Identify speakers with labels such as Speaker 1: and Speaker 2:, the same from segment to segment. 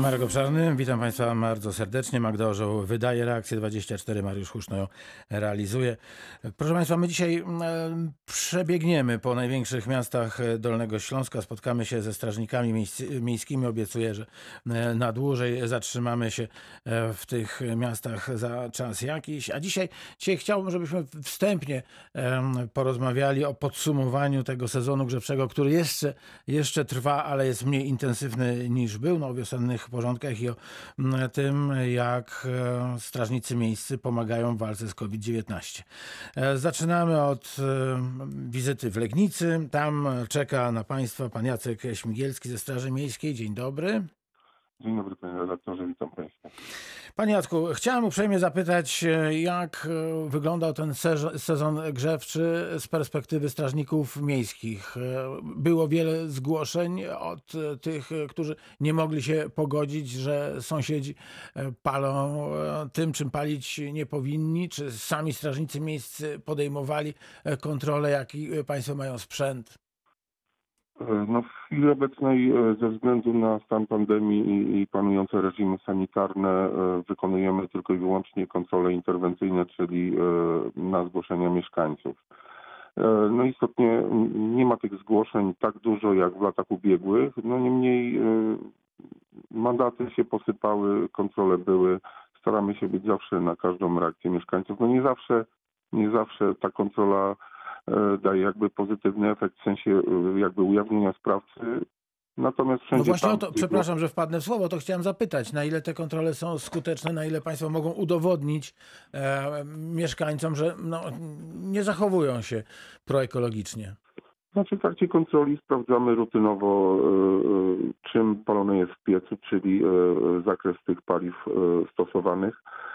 Speaker 1: Marek Obszarny, witam Państwa bardzo serdecznie. Magda Orzeł wydaje reakcję 24, Mariusz Huszno realizuje. Proszę Państwa, my dzisiaj e, przebiegniemy po największych miastach e, Dolnego Śląska, spotkamy się ze strażnikami miejskimi. Obiecuję, że e, na dłużej zatrzymamy się w tych miastach za czas jakiś. A dzisiaj, dzisiaj chciałbym, żebyśmy wstępnie porozmawiali o podsumowaniu tego sezonu grzewczego, który jeszcze, jeszcze trwa, ale jest mniej intensywny niż był, no, wiosennych porządkach i o tym, jak e, strażnicy miejscy pomagają w walce z COVID-19. E, Zaczynamy od e, wizyty w Legnicy. Tam czeka na Państwa pan Jacek Śmigielski ze Straży Miejskiej. Dzień dobry.
Speaker 2: Dzień dobry panie redaktorze, witam państwa.
Speaker 1: Panie Jacku, chciałem uprzejmie zapytać, e, jak e, wyglądał ten sezo- sezon grzewczy z perspektywy strażników miejskich. E, Było wiele zgłoszeń od tych, którzy nie mogli się pogodzić, że sąsiedzi palą tym, czym palić nie powinni. Czy sami strażnicy miejscy podejmowali kontrolę, jaki państwo mają sprzęt?
Speaker 2: E, No w chwili obecnej e, ze względu na stan pandemii i, i panujące reżimy sanitarne e, wykonujemy tylko i wyłącznie kontrole interwencyjne, czyli na zgłoszenia mieszkańców. No istotnie nie ma tych zgłoszeń tak dużo jak w latach ubiegłych, no niemniej mandaty się posypały, kontrole były, staramy się być zawsze na każdą reakcję mieszkańców. No nie zawsze, nie zawsze ta kontrola daje jakby pozytywny efekt w sensie e, jakby ujawnienia sprawcy. Natomiast
Speaker 1: No
Speaker 2: wszędzie
Speaker 1: właśnie
Speaker 2: tam,
Speaker 1: o to, przepraszam, że wpadnę w słowo, to chciałem zapytać, na ile te kontrole są skuteczne, na ile państwo mogą udowodnić e, mieszkańcom, że no, nie zachowują się proekologicznie.
Speaker 2: Znaczy w trakcie kontroli sprawdzamy rutynowo, e, e, czym palone jest w piecu, czyli e, e, zakres tych paliw e, stosowanych, e,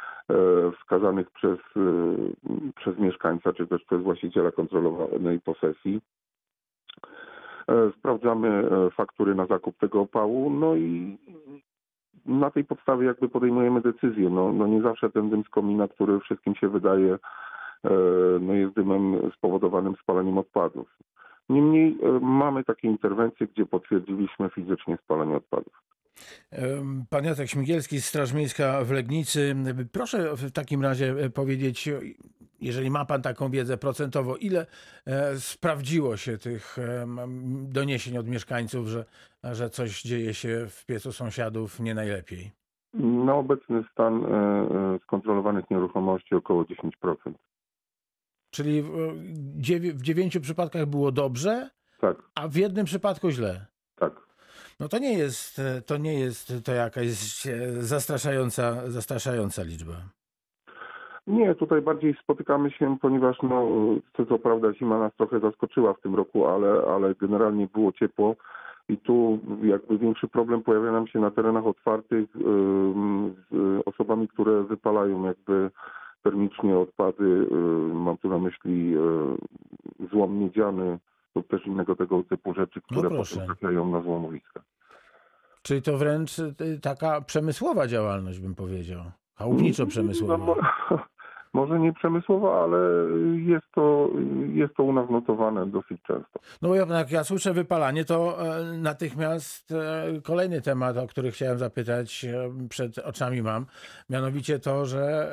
Speaker 2: wskazanych przez, e, przez mieszkańca, czy też przez właściciela kontrolowanej posesji. E, Sprawdzamy e, faktury na zakup tego opału, no i na tej podstawie jakby podejmujemy decyzję. No, no nie zawsze ten dym z komina, który wszystkim się wydaje, e, no jest dymem spowodowanym spalaniem odpadów. Niemniej e, mamy takie interwencje, gdzie potwierdziliśmy fizycznie spalanie odpadów.
Speaker 1: Pan Jacek Śmigielski, Straż Miejska w Legnicy. Proszę w takim razie e, powiedzieć, jeżeli ma pan taką wiedzę procentowo, ile e, sprawdziło się tych doniesień od mieszkańców, że, że coś dzieje się w piecu sąsiadów nie najlepiej?
Speaker 2: Na obecny stan e, skontrolowanych nieruchomości około 10%.
Speaker 1: Czyli w dziewięciu przypadkach było dobrze,
Speaker 2: Tak,
Speaker 1: a w jednym przypadku źle. No to nie jest, to nie jest to jakaś e, zastraszająca, zastraszająca liczba.
Speaker 2: Nie, tutaj bardziej spotykamy się, ponieważ no, co, co prawda zima nas trochę zaskoczyła w tym roku, ale, ale generalnie było ciepło i tu jakby większy problem pojawia nam się na terenach otwartych ym, z osobami, które wypalają jakby termicznie odpady. ym, Mam tu na myśli y, złom miedziany lub też innego tego typu rzeczy, które
Speaker 1: proszę.
Speaker 2: potem trafiają na złomowiska.
Speaker 1: Czyli to wręcz y, taka przemysłowa działalność, bym powiedział.
Speaker 2: No,
Speaker 1: Chałupniczo-przemysłowa.
Speaker 2: mo- może nie przemysłowa, ale jest to, jest to u nas notowane dosyć często.
Speaker 1: No bo ja- jak ja słyszę wypalanie, to e, natychmiast e, kolejny temat, o który chciałem zapytać, e, przed oczami mam, mianowicie to, że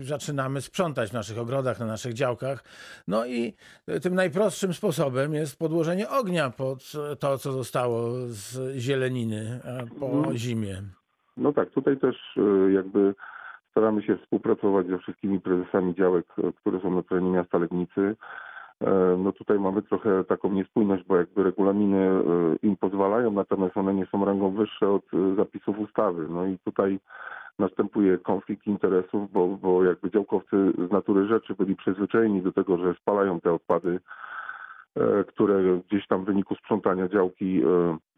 Speaker 1: zaczynamy sprzątać w naszych ogrodach, na naszych działkach. No i tym najprostszym sposobem jest podłożenie ognia pod to, co zostało z zieleniny po zimie.
Speaker 2: No tak, tutaj też jakby staramy się współpracować ze wszystkimi prezesami działek, e, które są na terenie miasta Legnicy. E, No tutaj mamy trochę taką niespójność, bo jakby regulaminy e, im pozwalają, natomiast one nie są rangą wyższe od zapisów ustawy. No i tutaj następuje konflikt interesów, bo, bo jakby działkowcy z natury rzeczy byli przyzwyczajeni do tego, że spalają te odpady, które gdzieś tam w wyniku sprzątania działki,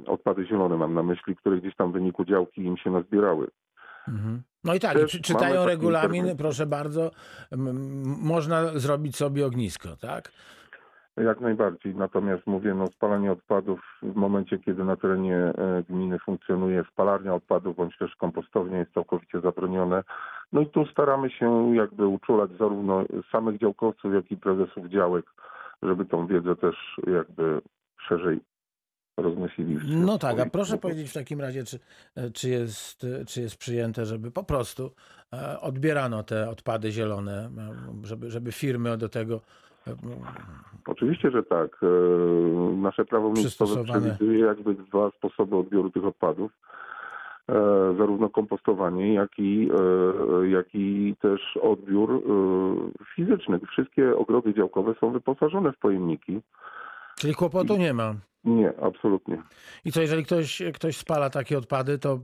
Speaker 2: odpady zielone mam na myśli, które gdzieś tam w wyniku działki im się nazbierały.
Speaker 1: Mhm. No i tak,
Speaker 2: Też
Speaker 1: czy, czytają regulamin,
Speaker 2: internet.
Speaker 1: proszę bardzo, można zrobić sobie ognisko, tak?
Speaker 2: Jak najbardziej. Natomiast mówię, no spalanie odpadów w momencie, kiedy na terenie e, gminy funkcjonuje spalarnia odpadów bądź też kompostownia jest całkowicie zabronione. No i tu staramy się jakby uczulać zarówno samych działkowców, jak i prezesów działek, żeby tą wiedzę też jakby szerzej roznosili.
Speaker 1: No tak, a proszę powiedzieć w takim razie, czy, czy, jest, czy jest przyjęte, żeby po prostu e, odbierano te odpady zielone, e, żeby, żeby firmy do tego e,
Speaker 2: Oczywiście, że tak. E, Nasze prawo miejscowe przewiduje jakby dwa sposoby odbioru tych odpadów. E, Zarówno kompostowanie, jak i, e, jak i też odbiór e, fizyczny. Wszystkie ogrody działkowe są wyposażone w pojemniki.
Speaker 1: Czyli kłopotu nie ma.
Speaker 2: Nie, absolutnie.
Speaker 1: I co, jeżeli ktoś, ktoś spala takie odpady, to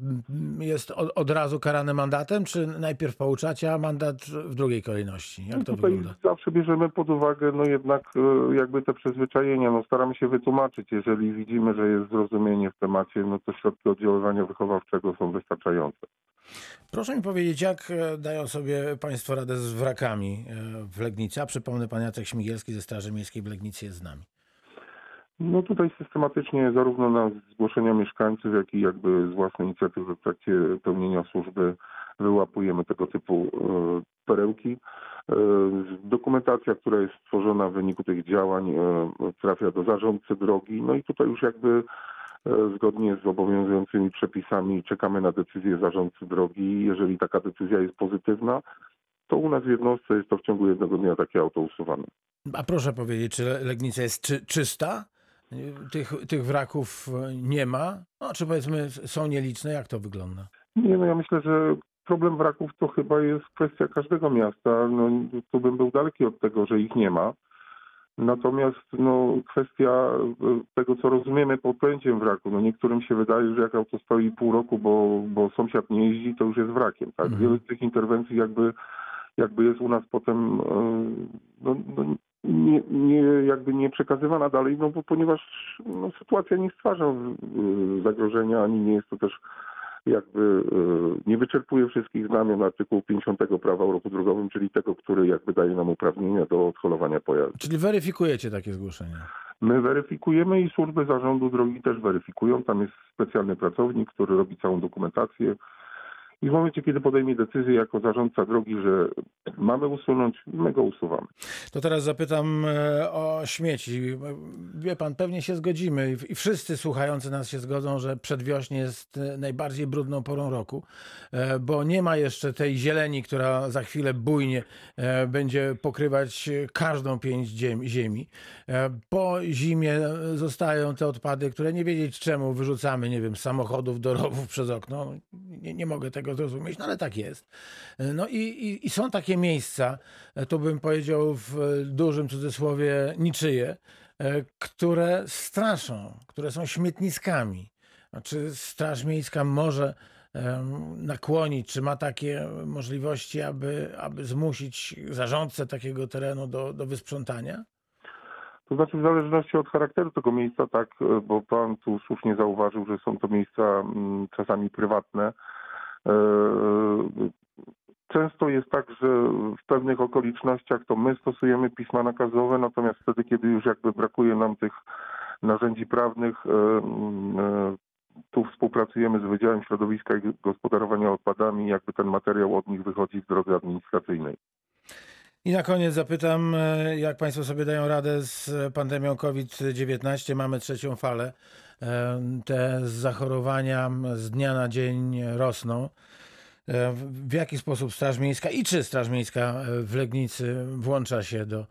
Speaker 1: jest od, od razu karany mandatem, czy najpierw pouczacie, a mandat w drugiej kolejności? Jak to
Speaker 2: No Tutaj
Speaker 1: wygląda?
Speaker 2: zawsze bierzemy pod uwagę no jednak e, jakby te przyzwyczajenia. No staramy się wytłumaczyć. Jeżeli widzimy, że jest zrozumienie w temacie, no to środki oddziaływania wychowawczego są wystarczające.
Speaker 1: Proszę mi powiedzieć, jak e, dają sobie Państwo radę z wrakami e, w Legnicy? A przypomnę, pan Jacek Śmigielski ze Straży Miejskiej w Legnicy jest z nami.
Speaker 2: No tutaj systematycznie zarówno na zgłoszenia mieszkańców, jak i jakby z własnej inicjatywy w trakcie pełnienia służby wyłapujemy tego typu e, perełki. E, Dokumentacja, która jest stworzona w wyniku tych działań e, trafia do zarządcy drogi. No i tutaj już jakby zgodnie z obowiązującymi przepisami czekamy na decyzję zarządcy drogi. Jeżeli taka decyzja jest pozytywna, to u nas w jednostce jest to w ciągu jednego dnia takie auto usuwane.
Speaker 1: A proszę powiedzieć, czy Le- Legnica jest czy, czysta? Y, Tych, tych wraków e, nie ma? No, czy powiedzmy są nieliczne? Jak to wygląda?
Speaker 2: Nie, no ja myślę, że problem wraków to chyba jest kwestia każdego miasta. No, tu bym był daleki od tego, że ich nie ma. Natomiast no, kwestia e, tego, co rozumiemy pod pojęciem wraku. No, niektórym się wydaje, że jak auto stoi pół roku, bo, bo sąsiad nie jeździ, to już jest wrakiem. Tak?
Speaker 1: Mhm.
Speaker 2: Wiele z tych interwencji jakby, jakby jest u nas potem no, no, nie, nie, jakby nie przekazywana dalej, no bo ponieważ no, sytuacja nie stwarza e, zagrożenia, ani nie jest to też jakby e, nie wyczerpuje wszystkich znamion artykułu 50 prawa o ruchu drogowym, czyli tego, który jakby daje nam uprawnienia do odholowania pojazdu.
Speaker 1: Czyli weryfikujecie takie zgłoszenia?
Speaker 2: My weryfikujemy i służby zarządu drogi też weryfikują. Tam jest specjalny pracownik, który robi całą dokumentację. I w momencie, kiedy podejmie decyzję jako zarządca drogi, że mamy usunąć, my go usuwamy.
Speaker 1: To teraz zapytam e, o śmieci. Wie pan, pewnie się zgodzimy i- wszyscy słuchający nas się zgodzą, że przedwiośnie jest e, najbardziej brudną porą roku, e, bo nie ma jeszcze tej zieleni, która za chwilę bujnie będzie pokrywać każdą pięć ziem- ziemi. Po zimie zostają te odpady, które nie wiedzieć czemu wyrzucamy, nie wiem, samochodów do rowów przez okno. Nie, nie mogę tego zrozumieć, no ale tak jest. No i, i, i są takie miejsca, e, tu bym powiedział w e, dużym cudzysłowie niczyje, e, które straszą, które są śmietniskami. A Czy Straż Miejska może nakłonić, czy ma takie możliwości, aby, aby zmusić zarządcę takiego terenu do, do wysprzątania?
Speaker 2: To znaczy w zależności od charakteru tego miejsca, tak, bo pan tu słusznie zauważył, że są to miejsca mm, czasami prywatne. E, Często jest tak, że w pewnych okolicznościach to my stosujemy pisma nakazowe, natomiast wtedy, kiedy już jakby brakuje nam tych narzędzi prawnych, e, mm, e, tu współpracujemy z Wydziałem Środowiska i Gospodarowania Odpadami, jakby ten materiał od nich wychodzi w drodze administracyjnej.
Speaker 1: I na koniec zapytam, e, jak Państwo sobie dają radę z pandemią COVID-19? Mamy trzecią falę. E, Te zachorowania z dnia na dzień rosną. E, W jaki sposób Straż Miejska i czy Straż Miejska w Legnicy włącza się do,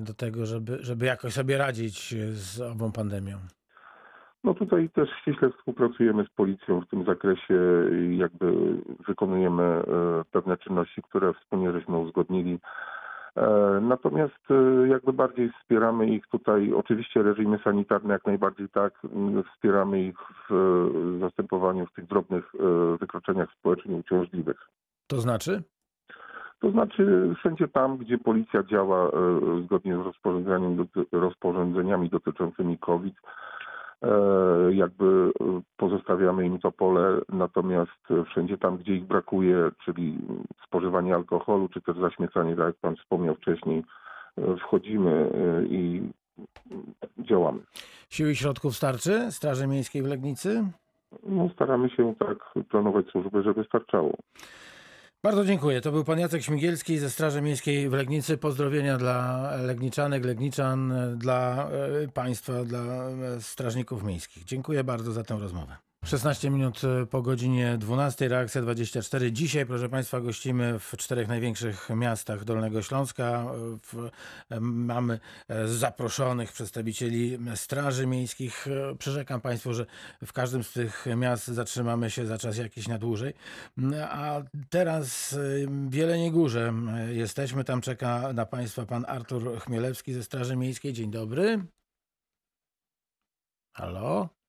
Speaker 1: do tego, żeby, żeby jakoś sobie radzić z ową pandemią?
Speaker 2: No tutaj też ściśle współpracujemy z policją w tym zakresie i jakby wykonujemy e, pewne czynności, które wspólnie żeśmy uzgodnili. E, Natomiast e, jakby bardziej wspieramy ich tutaj, oczywiście reżimy sanitarne jak najbardziej tak, wspieramy ich w zastępowaniu w tych drobnych wykroczeniach społecznie uciążliwych.
Speaker 1: To znaczy?
Speaker 2: To znaczy wszędzie tam, gdzie policja działa zgodnie z rozporządzeniami dotyczącymi COVID, jakby e, pozostawiamy im to pole, natomiast e, wszędzie tam, gdzie ich brakuje, czyli spożywanie alkoholu, czy też zaśmiecanie, tak jak pan wspomniał wcześniej, e, wchodzimy e, i działamy.
Speaker 1: Sił i środków starczy Straży Miejskiej w Legnicy?
Speaker 2: No, staramy się tak planować służbę, żeby starczało.
Speaker 1: Bardzo dziękuję. To był pan Jacek Śmigielski ze Straży Miejskiej w Legnicy. Pozdrowienia dla Legniczanek, Legniczan, dla e, państwa, dla e, strażników miejskich. Dziękuję bardzo za tę rozmowę. 16 minut e, po godzinie 12, reakcja 24. Dzisiaj, proszę Państwa, gościmy w czterech największych miastach Dolnego Śląska. E, W, e, mamy e, zaproszonych przedstawicieli Straży Miejskich. Przyrzekam Państwu, że w każdym z tych miast zatrzymamy się za czas jakiś na dłużej. Mm, A teraz w Jeleniej Górze jesteśmy. Tam czeka na Państwa pan Artur Chmielewski ze Straży Miejskiej. Dzień dobry. Halo?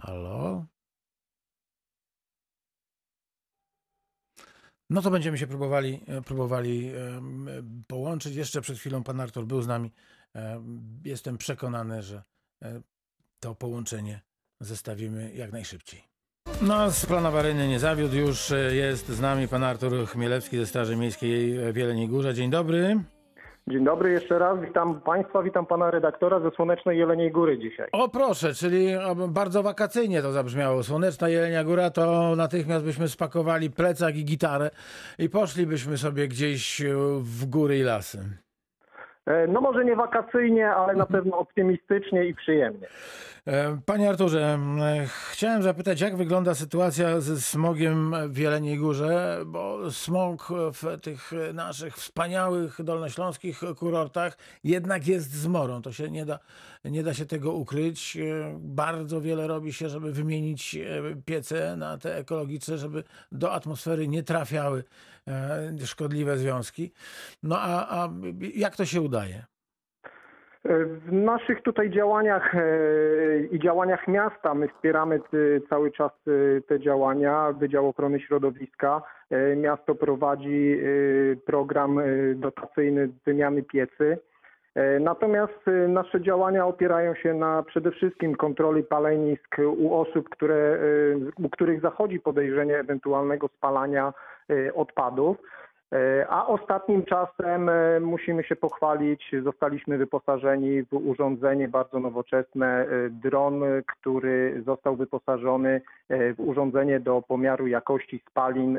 Speaker 1: Halo? No to będziemy się próbowali, e, próbowali e, połączyć. Jeszcze przed chwilą pan Artur był z nami. Em, Jestem przekonany, że e, to połączenie zestawimy jak najszybciej. No, z planu awaryjny nie zawiódł. Już e, jest z nami pan Artur Chmielewski ze Straży Miejskiej w Jeleniej Górze. Dzień dobry.
Speaker 3: Dzień dobry jeszcze raz, witam Państwa, witam Pana redaktora ze Słonecznej Jeleniej Góry dzisiaj.
Speaker 1: O proszę, czyli bardzo wakacyjnie to zabrzmiało. Słoneczna Jelenia Góra to natychmiast byśmy spakowali plecak i gitarę i poszlibyśmy sobie gdzieś e, w góry i lasy.
Speaker 3: E, No może nie wakacyjnie, ale na pewno optymistycznie i przyjemnie.
Speaker 1: E, Panie Arturze, chciałem zapytać, jak wygląda sytuacja ze smogiem w Jeleniej Górze, bo smog w tych naszych wspaniałych dolnośląskich kurortach jednak jest zmorą. To się nie da, nie da się tego ukryć. E, Bardzo wiele robi się, żeby wymienić piece na te ekologiczne, żeby do atmosfery nie trafiały szkodliwe związki. No a, a jak to się udaje?
Speaker 3: E, W naszych tutaj działaniach e, i działaniach miasta my wspieramy cały czas e, te działania. Wydział Ochrony Środowiska. E, Miasto prowadzi e, program e, dotacyjny wymiany piecy. E, Natomiast e, nasze działania opierają się na przede wszystkim kontroli palenisk u osób, które, e, u których zachodzi podejrzenie ewentualnego spalania e, odpadów. E, A ostatnim czasem e, musimy się pochwalić, zostaliśmy wyposażeni w urządzenie bardzo nowoczesne, dron, który został wyposażony w urządzenie do pomiaru jakości spalin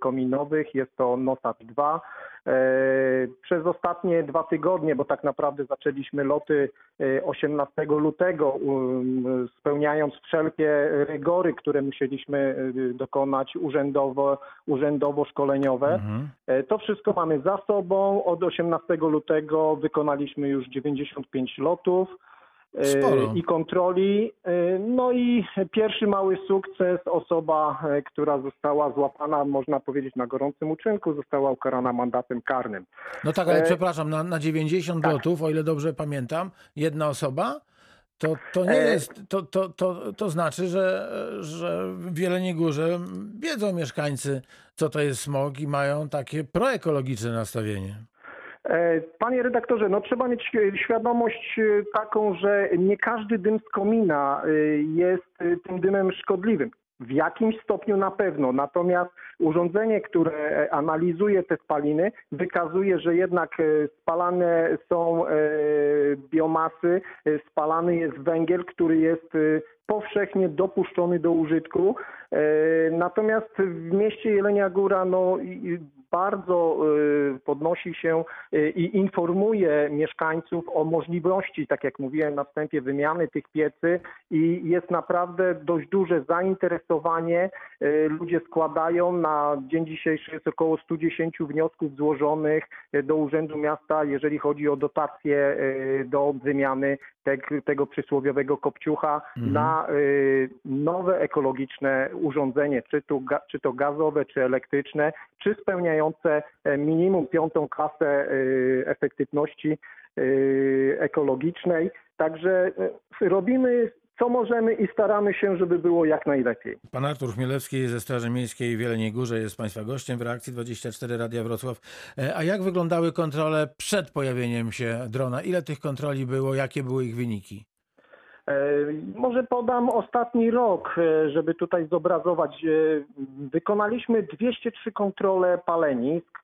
Speaker 3: kominowych. Jest to NOSAT 2. E, Przez ostatnie dwa tygodnie, bo tak naprawdę zaczęliśmy loty e, 18 lutego, um, spełniając wszelkie rygory, które musieliśmy e, dokonać urzędowo, urzędowo-szkoleniowe.
Speaker 1: Mhm.
Speaker 3: E, To wszystko mamy za sobą. Od 18 lutego wykonaliśmy już 95 lotów e,
Speaker 1: Sporo.
Speaker 3: i kontroli. E, No i pierwszy mały sukces, osoba, e, która została złapana, można powiedzieć, na gorącym uczynku, została ukarana mandatem karnym.
Speaker 1: No tak, ale
Speaker 3: E,
Speaker 1: przepraszam, na, na 90
Speaker 3: tak.
Speaker 1: lotów, o ile dobrze pamiętam, jedna osoba, to, to nie
Speaker 3: E,
Speaker 1: jest, to, to, to, to znaczy, że, że w Jeleniej Górze wiedzą mieszkańcy, co to jest smog i mają takie proekologiczne nastawienie.
Speaker 3: E, Panie redaktorze, no trzeba mieć świadomość e, taką, że nie każdy dym z komina e, jest tym dymem szkodliwym. W jakimś stopniu na pewno. Natomiast urządzenie, które analizuje te spaliny, wykazuje, że jednak spalane są biomasy, spalany jest węgiel, który jest powszechnie dopuszczony do użytku. Natomiast w mieście Jelenia Góra no, bardzo e, podnosi się e, i informuje mieszkańców o możliwości, tak jak mówiłem na wstępie, wymiany tych piecy i jest naprawdę dość duże zainteresowanie. E, Ludzie składają, na dzień dzisiejszy jest około 110 wniosków złożonych do Urzędu Miasta, jeżeli chodzi o dotacje do wymiany teg- tego przysłowiowego kopciucha
Speaker 1: Mhm.
Speaker 3: na y, nowe ekologiczne urządzenie, czy to, czy to gazowe, czy elektryczne, czy spełniające e, minimum piątą klasę y, efektywności y, ekologicznej. Także robimy co możemy i staramy się, żeby było jak najlepiej.
Speaker 1: Pan Artur Chmielewski ze Straży Miejskiej w Jeleniej Górze jest Państwa gościem w reakcji 24 Radia Wrocław. E, A jak wyglądały kontrole przed pojawieniem się drona? Ile tych kontroli było? Jakie były ich wyniki?
Speaker 3: E, Może podam ostatni rok, e, żeby tutaj zobrazować. E, Wykonaliśmy 203 kontrole palenisk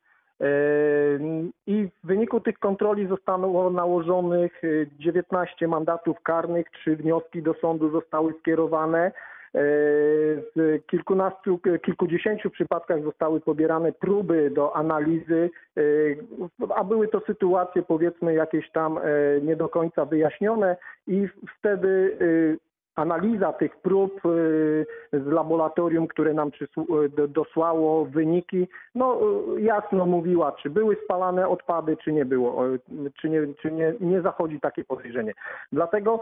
Speaker 3: i w wyniku tych kontroli zostało nałożonych e, 19 mandatów karnych, trzy wnioski do sądu zostały skierowane. W kilkunastu, kilkudziesięciu przypadkach zostały pobierane próby do analizy, a były to sytuacje powiedzmy jakieś tam nie do końca wyjaśnione i wtedy analiza tych prób z laboratorium, które nam dosłało wyniki, no jasno mówiła, czy były spalane odpady, czy nie było, czy nie, czy nie, nie zachodzi takie podejrzenie. Dlatego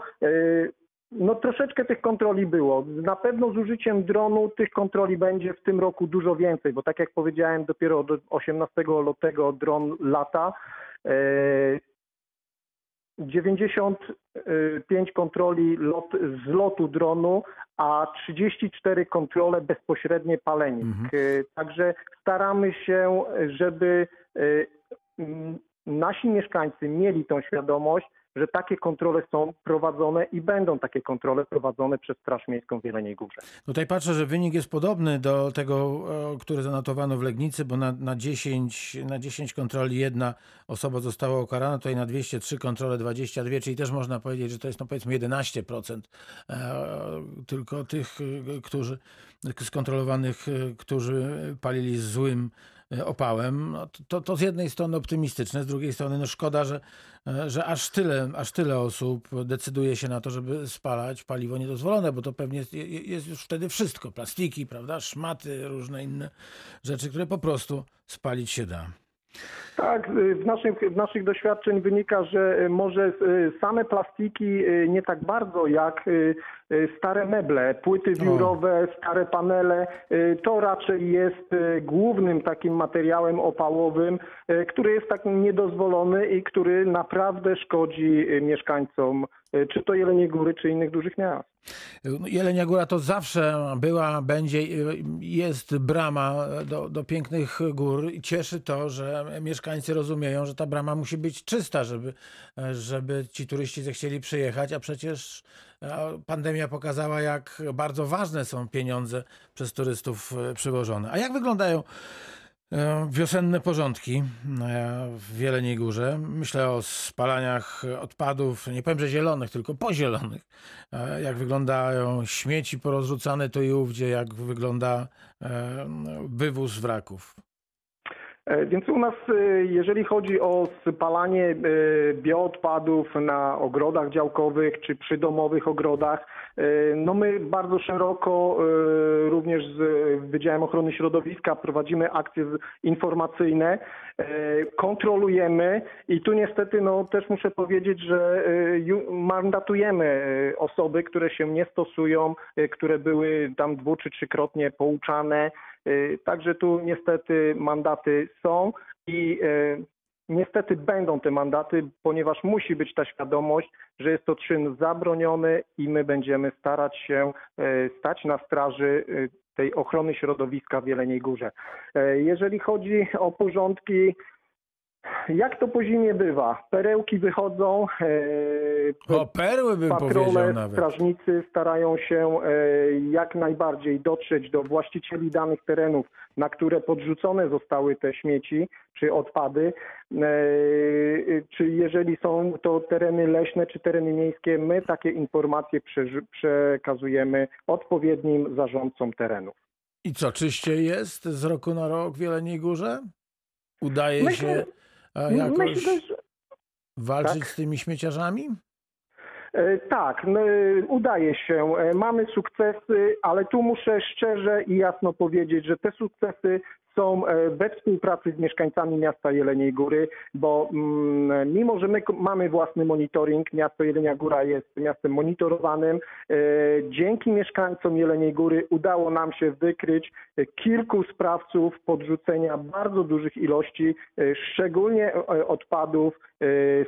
Speaker 3: no troszeczkę tych kontroli było. Na pewno z użyciem dronu tych kontroli będzie w tym roku dużo więcej, bo tak jak powiedziałem, dopiero od 18 lutego dron lata. 95 kontroli lot, z lotu dronu, a 34 kontrole bezpośrednie palenik. Mhm. Także staramy się, żeby nasi mieszkańcy mieli tą świadomość, że takie kontrole są prowadzone i będą takie kontrole prowadzone przez Straż Miejską w Jeleniej Górze.
Speaker 1: Tutaj patrzę, że wynik jest podobny do tego, który zanotowano w Legnicy, bo na, na, 10, na 10 kontroli jedna osoba została ukarana, tutaj na 203 kontrole 22, czyli też można powiedzieć, że to jest no powiedzmy 11% e, tylko tych, którzy skontrolowanych, którzy palili złym E, opałem, no to, to z jednej strony optymistyczne, z drugiej strony no szkoda, że, e, że aż, tyle, aż tyle osób decyduje się na to, żeby spalać paliwo niedozwolone, bo to pewnie jest, jest już wtedy wszystko, plastiki, prawda, szmaty, różne inne rzeczy, które po prostu spalić się da.
Speaker 3: Tak, z naszych, z naszych doświadczeń wynika, że e, może same plastiki nie tak bardzo jak stare meble, płyty wiórowe, stare panele. To raczej jest głównym takim materiałem opałowym, który jest tak niedozwolony i który naprawdę szkodzi mieszkańcom czy to Jeleniej Góry, czy innych dużych miast.
Speaker 1: No, Jelenia Góra to zawsze była, będzie, jest brama do, do pięknych gór i cieszy to, że mieszkańcy rozumieją, że ta brama musi być czysta, żeby, żeby ci turyści zechcieli przyjechać, a przecież pandemia pokazała, jak bardzo ważne są pieniądze przez turystów przywożone. A jak wyglądają E, wiosenne porządki e, w Wieleniej Górze. Myślę o spalaniach odpadów, nie powiem, że zielonych, tylko pozielonych. E, jak wyglądają śmieci porozrzucane tu i ówdzie, jak wygląda wywóz wraków.
Speaker 3: Więc u nas, jeżeli chodzi o spalanie bioodpadów na ogrodach działkowych czy przydomowych ogrodach, no my bardzo szeroko również z Wydziałem Ochrony Środowiska prowadzimy akcje informacyjne, kontrolujemy i tu niestety no, też muszę powiedzieć, że mandatujemy osoby, które się nie stosują, które były tam dwu czy trzykrotnie pouczane. Także tu niestety mandaty są i Niestety będą te mandaty, ponieważ musi być ta świadomość, że jest to czyn zabroniony i my będziemy starać się e, stać na straży tej ochrony środowiska w Jeleniej Górze. Jeżeli chodzi o porządki, jak to po zimie bywa? Perełki wychodzą.
Speaker 1: O, perły bym
Speaker 3: patrole,
Speaker 1: nawet.
Speaker 3: strażnicy starają się jak najbardziej dotrzeć do właścicieli danych terenów, na które podrzucone zostały te śmieci czy odpady, e, czy jeżeli są to tereny leśne czy tereny miejskie, my takie informacje przekazujemy odpowiednim zarządcom terenów.
Speaker 1: I co, czyściej jest z roku na rok w Jeleniej Górze? Udaje myślę, się e, jakoś myślę, że... walczyć tak? z tymi śmieciarzami?
Speaker 3: E, tak, udaje się. Mamy sukcesy, ale tu muszę szczerze i jasno powiedzieć, że te sukcesy są e, we współpracy z mieszkańcami miasta Jeleniej Góry, bo mm, mimo, że my mamy własny monitoring, miasto Jelenia Góra jest miastem monitorowanym, e, dzięki mieszkańcom Jeleniej Góry udało nam się wykryć kilku sprawców podrzucenia bardzo dużych ilości, e, szczególnie odpadów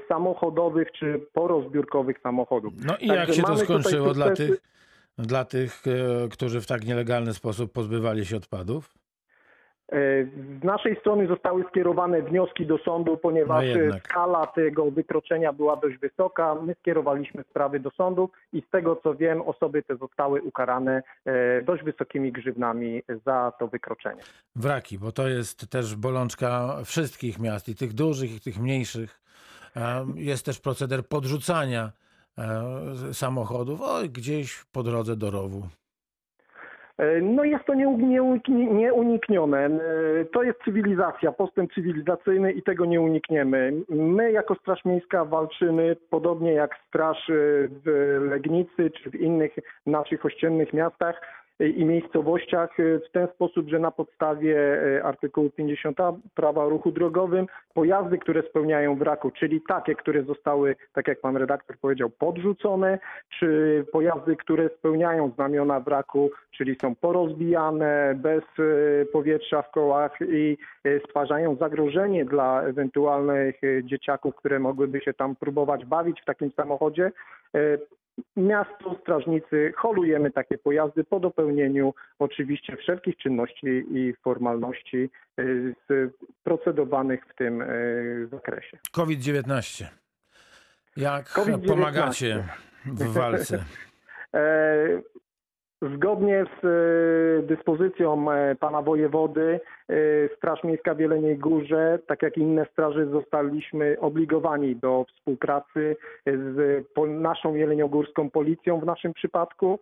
Speaker 3: samochodowych czy porozbiórkowych samochodów.
Speaker 1: No i Także jak się to skończyło dla tych, dla tych, którzy w tak nielegalny sposób pozbywali się odpadów?
Speaker 3: E, z naszej strony zostały skierowane wnioski do sądu, ponieważ no skala tego wykroczenia była dość wysoka. My skierowaliśmy sprawy do sądu i z tego co wiem, osoby te zostały ukarane e, dość wysokimi grzywnami za to wykroczenie.
Speaker 1: Wraki, bo to jest też bolączka wszystkich miast, i tych dużych, i tych mniejszych. E, jest też proceder podrzucania samochodów o, gdzieś po drodze do rowu.
Speaker 3: E, No jest to nieu- nieunikni- nieuniknione. E, To jest cywilizacja, postęp cywilizacyjny i tego nie unikniemy. My jako Straż Miejska walczymy, podobnie jak Straż e, w Legnicy czy w innych naszych ościennych miastach i miejscowościach e, w ten sposób, że na podstawie e, artykułu 50 prawa o ruchu drogowym pojazdy, które spełniają wraku, czyli takie, które zostały, tak jak pan redaktor powiedział, podrzucone, czy pojazdy, które spełniają znamiona wraku, czyli są porozbijane, bez e, powietrza w kołach i stwarzają zagrożenie dla ewentualnych dzieciaków, które mogłyby się tam próbować bawić w takim samochodzie. E, Miasto, strażnicy holujemy takie pojazdy po dopełnieniu oczywiście wszelkich czynności i formalności e, z procedowanych w tym e, zakresie.
Speaker 1: COVID-19. Jak
Speaker 3: COVID-19.
Speaker 1: pomagacie w walce?
Speaker 3: Zgodnie z e, dyspozycją e, pana wojewody e, Straż Miejska w Jeleniej Górze, tak jak inne straży, zostaliśmy obligowani do współpracy z naszą jeleniogórską policją w naszym przypadku.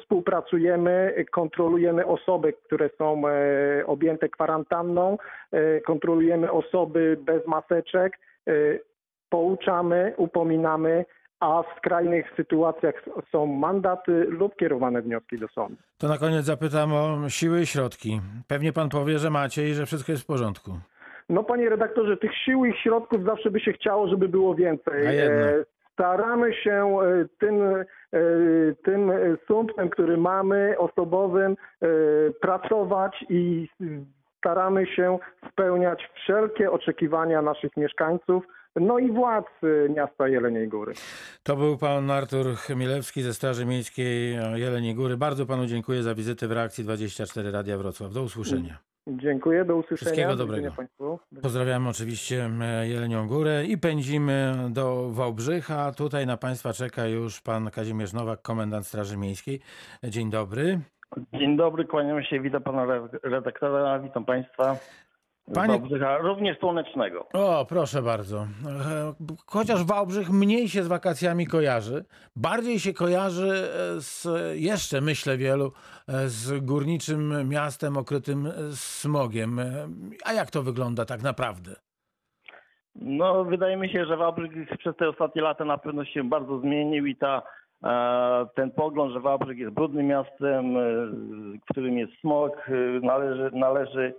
Speaker 3: Współpracujemy, kontrolujemy osoby, które są objęte kwarantanną, kontrolujemy osoby bez maseczek, pouczamy, upominamy, a w skrajnych sytuacjach są mandaty lub kierowane wnioski do sądu.
Speaker 1: To na koniec zapytam o siły i środki. Pewnie pan powie, że macie i że wszystko jest w porządku.
Speaker 3: No panie redaktorze, tych sił i środków zawsze by się chciało, żeby było więcej.
Speaker 1: A.
Speaker 3: E, Staramy się e, tym, e, tym sumptem, który mamy, osobowym, pracować i staramy się spełniać wszelkie oczekiwania naszych mieszkańców, no i władz e, miasta Jeleniej Góry.
Speaker 1: To był pan Artur Chmielewski ze Straży Miejskiej Jeleniej Góry. Bardzo panu dziękuję za wizytę w reakcji 24 Radia Wrocław. Do usłyszenia.
Speaker 3: Dziękuję, do usłyszenia.
Speaker 1: Wszystkiego
Speaker 3: Do
Speaker 1: dobrego. Pozdrawiamy oczywiście e, Jelenią Górę i pędzimy do Wałbrzycha. Tutaj na państwa czeka już pan Kazimierz Nowak, komendant Straży Miejskiej. Dzień dobry.
Speaker 4: Dzień dobry, kłaniam się, witam pana re- redaktora, witam państwa.
Speaker 1: Panie-.
Speaker 4: Wałbrzycha, również słonecznego.
Speaker 1: O, proszę bardzo. E, Chociaż Wałbrzych mniej się z wakacjami kojarzy, bardziej się kojarzy e, z jeszcze, myślę wielu, e, z górniczym miastem okrytym smogiem. A jak to wygląda tak naprawdę?
Speaker 4: No, wydaje mi się, że Wałbrzych przez te ostatnie lata na pewno się bardzo zmienił i ta, ten pogląd, że Wałbrzych jest brudnym miastem, w którym jest smog, należy, należy,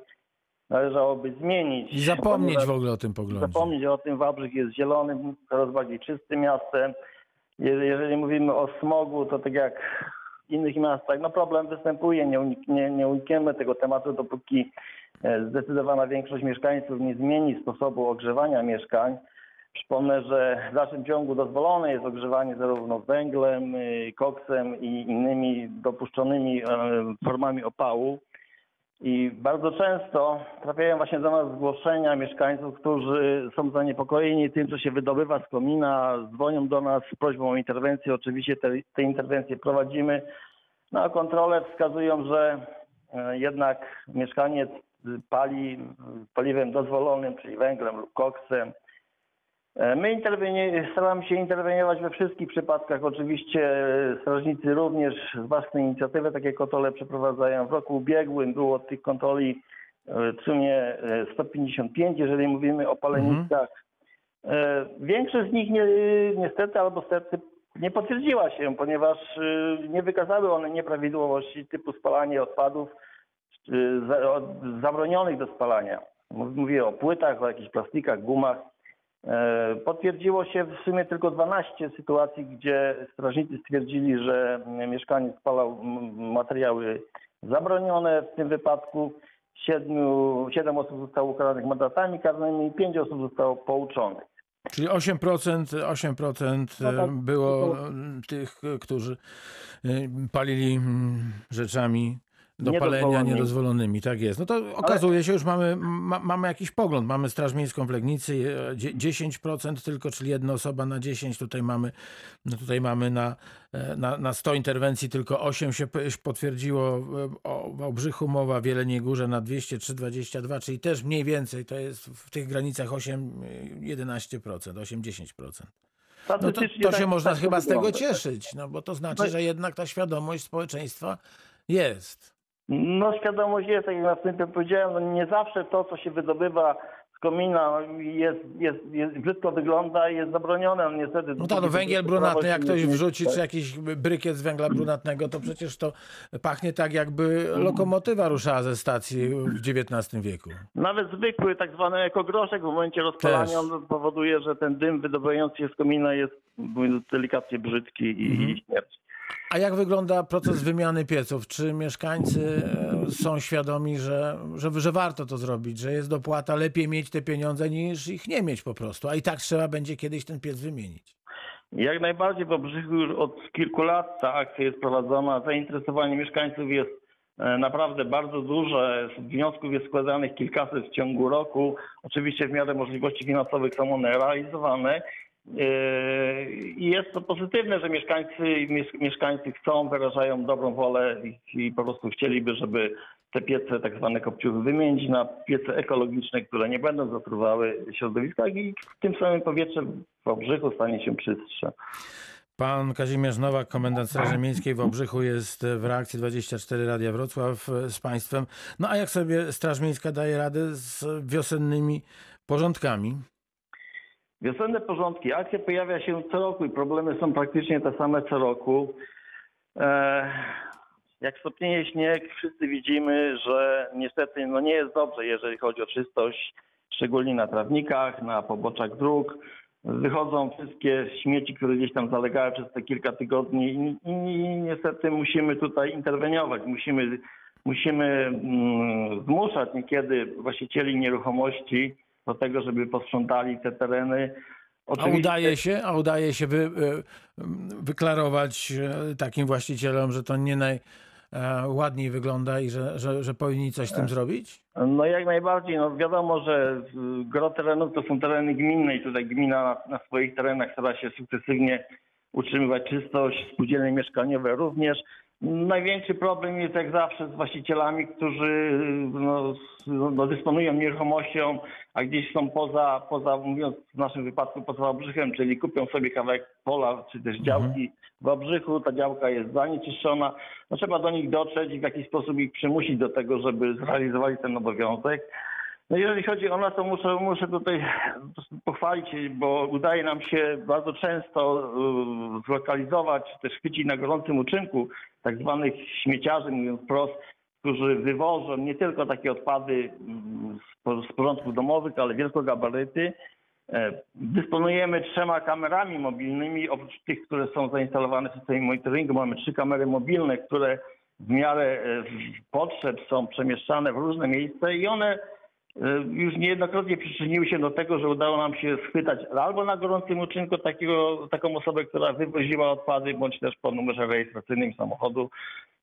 Speaker 4: należałoby zmienić.
Speaker 1: I zapomnieć
Speaker 4: Ponieważ-
Speaker 1: w ogóle o tym poglądzie.
Speaker 4: Zapomnieć o tym, Wałbrzych jest zielonym, coraz bardziej czystym miastem. Je- Jeżeli mówimy o smogu, to tak jak w innych miastach, no problem występuje, nie, unik- nie, nie unikniemy tego tematu, dopóki e, zdecydowana większość mieszkańców nie zmieni sposobu ogrzewania mieszkań. Przypomnę, że w dalszym ciągu dozwolone jest ogrzewanie zarówno węglem, y, koksem i innymi dopuszczonymi e, formami opału. I bardzo często trafiają właśnie do nas zgłoszenia mieszkańców, którzy są zaniepokojeni tym, co się wydobywa z komina, dzwonią do nas z prośbą o interwencję. Oczywiście te, te interwencje prowadzimy. No a kontrole wskazują, że e, jednak mieszkaniec pali paliwem dozwolonym, czyli węglem lub koksem. E, My interwenie- staramy się interweniować we wszystkich przypadkach. Oczywiście e, strażnicy również z własnej inicjatywy takie kontrole przeprowadzają. W roku ubiegłym było tych kontroli e, w sumie e, 155, jeżeli mówimy o paleniskach. E, Większość z nich nie, niestety albo stety nie potwierdziła się, ponieważ nie wykazały one nieprawidłowości typu spalanie odpadów za- od- zabronionych do spalania. Mówię o płytach, o jakichś plastikach, gumach. E, Potwierdziło się w sumie tylko 12 sytuacji, gdzie strażnicy stwierdzili, że mieszkaniec spalał materiały zabronione. W tym wypadku siedmiu, siedem osób zostało ukaranych mandatami karnymi i pięć osób zostało pouczonych.
Speaker 1: Czyli 8%, 8%
Speaker 3: No tak,
Speaker 1: było
Speaker 3: to-
Speaker 1: tych, którzy palili rzeczami do palenia
Speaker 4: Niedozwolonymi.
Speaker 1: Tak jest. No to okazuje się, już mamy, ma, mamy jakiś pogląd. Mamy Straż Miejską w Legnicy, e, dzie- 10% tylko, czyli jedna osoba na 10. Tutaj mamy, no tutaj mamy na, e, na, na 100 interwencji tylko 8 się potwierdziło. e, O Wałbrzychu mowa, w Jeleniej Górze na 203, 22, czyli też mniej więcej to jest w tych granicach 8, 11%, 8-10%. No to, to
Speaker 4: tak-
Speaker 1: się można
Speaker 4: tak
Speaker 1: chyba z tego
Speaker 4: wygląda.
Speaker 1: cieszyć, no bo to znaczy,
Speaker 4: No
Speaker 1: że jednak ta świadomość społeczeństwa jest.
Speaker 4: No świadomość jest, tak jak na wstępie powiedziałem, no nie zawsze to, co się wydobywa z komina jest, jest, jest brzydko wygląda i jest zabronione, no niestety.
Speaker 1: No tak, no węgiel brunatny, jak ktoś wrzuci, czy jakiś brykiet z węgla brunatnego, to przecież to pachnie tak, jakby lokomotywa ruszała ze stacji w XIX wieku.
Speaker 4: Nawet zwykły tak zwany ekogroszek w momencie rozpalania on powoduje, że ten dym wydobywający się z komina jest delikatnie brzydki i,
Speaker 1: Mhm.
Speaker 4: i śmierci.
Speaker 1: A jak wygląda proces wymiany pieców? Czy mieszkańcy e, są świadomi, że, że, że warto to zrobić, że jest dopłata, lepiej mieć te pieniądze niż ich nie mieć po prostu, a i tak trzeba będzie kiedyś ten piec wymienić?
Speaker 4: Jak najbardziej Obrzychu już od kilku lat ta akcja jest prowadzona. Zainteresowanie mieszkańców jest e, naprawdę bardzo duże. Wniosków jest składanych kilkaset w ciągu roku. Oczywiście w miarę możliwości finansowych są one realizowane. E, I jest to pozytywne, że mieszkańcy, mies- mieszkańcy chcą, wyrażają dobrą wolę i, po prostu chcieliby, żeby te piece, tak zwane kopciuchy, wymienić na piece ekologiczne, które nie będą zatruwały środowiska i tym samym powietrze w Obrzychu stanie się czystsze.
Speaker 1: Pan Kazimierz Nowak, komendant Straży Miejskiej w Obrzychu jest w reakcji 24 Radia Wrocław e, z państwem. No a jak sobie Straż Miejska daje radę z wiosennymi porządkami?
Speaker 4: Wiosenne porządki. Akcja pojawia się co roku i problemy są praktycznie te same co roku. E, jak stopnieje śnieg, wszyscy widzimy, że niestety no nie jest dobrze, jeżeli chodzi o czystość, szczególnie na trawnikach, na poboczach dróg. Wychodzą wszystkie śmieci, które gdzieś tam zalegały przez te kilka tygodni i, niestety musimy tutaj interweniować. Musimy, musimy mm, zmuszać niekiedy właścicieli nieruchomości do tego, żeby posprzątali te tereny.
Speaker 1: A udaje się, a udaje się wy, e, wyklarować e, takim właścicielom, że to nie najładniej wygląda i że, że, że powinni coś z tym zrobić?
Speaker 4: No jak najbardziej. No wiadomo, że gro terenów to są tereny gminne i tutaj gmina na, na swoich terenach stara się sukcesywnie utrzymywać czystość, spółdzielnie mieszkaniowe również. Największy problem jest jak zawsze z właścicielami, którzy no, no, dysponują nieruchomością, a gdzieś są poza, poza, mówiąc w naszym wypadku poza Obrzychem, czyli kupią sobie kawałek pola czy też działki w Obrzychu, ta działka jest zanieczyszczona. No, trzeba do nich dotrzeć i w jakiś sposób ich przymusić do tego, żeby zrealizowali ten obowiązek. No jeżeli chodzi o nas, to muszę, muszę tutaj pochwalić, bo udaje nam się bardzo często y, zlokalizować, też chwycić na gorącym uczynku tak zwanych śmieciarzy, mówiąc wprost, którzy wywożą nie tylko takie odpady mm, z po- z porządków domowych, ale wielkogabaryty. E, Dysponujemy trzema kamerami mobilnymi, oprócz tych, które są zainstalowane w systemie monitoringu. Mamy trzy kamery mobilne, które w miarę e, potrzeb są przemieszczane w różne miejsca i one już niejednokrotnie przyczyniły się do tego, że udało nam się schwytać albo na gorącym uczynku takiego, taką osobę, która wywoziła odpady, bądź też po numerze rejestracyjnym samochodu.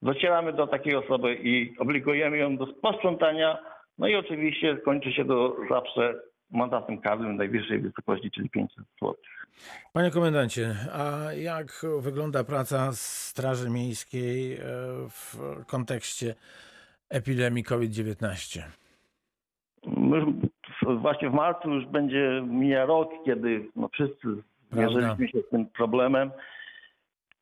Speaker 4: Docieramy do takiej osoby i obligujemy ją do posprzątania. No i oczywiście kończy się to zawsze mandatem karnym najwyższej wysokości, czyli 500 zł.
Speaker 1: Panie komendancie, a jak wygląda praca Straży Miejskiej e, w kontekście epidemii COVID-19?
Speaker 4: My w- właśnie w marcu już będzie mija rok, kiedy no wszyscy zmierzyliśmy się z tym problemem.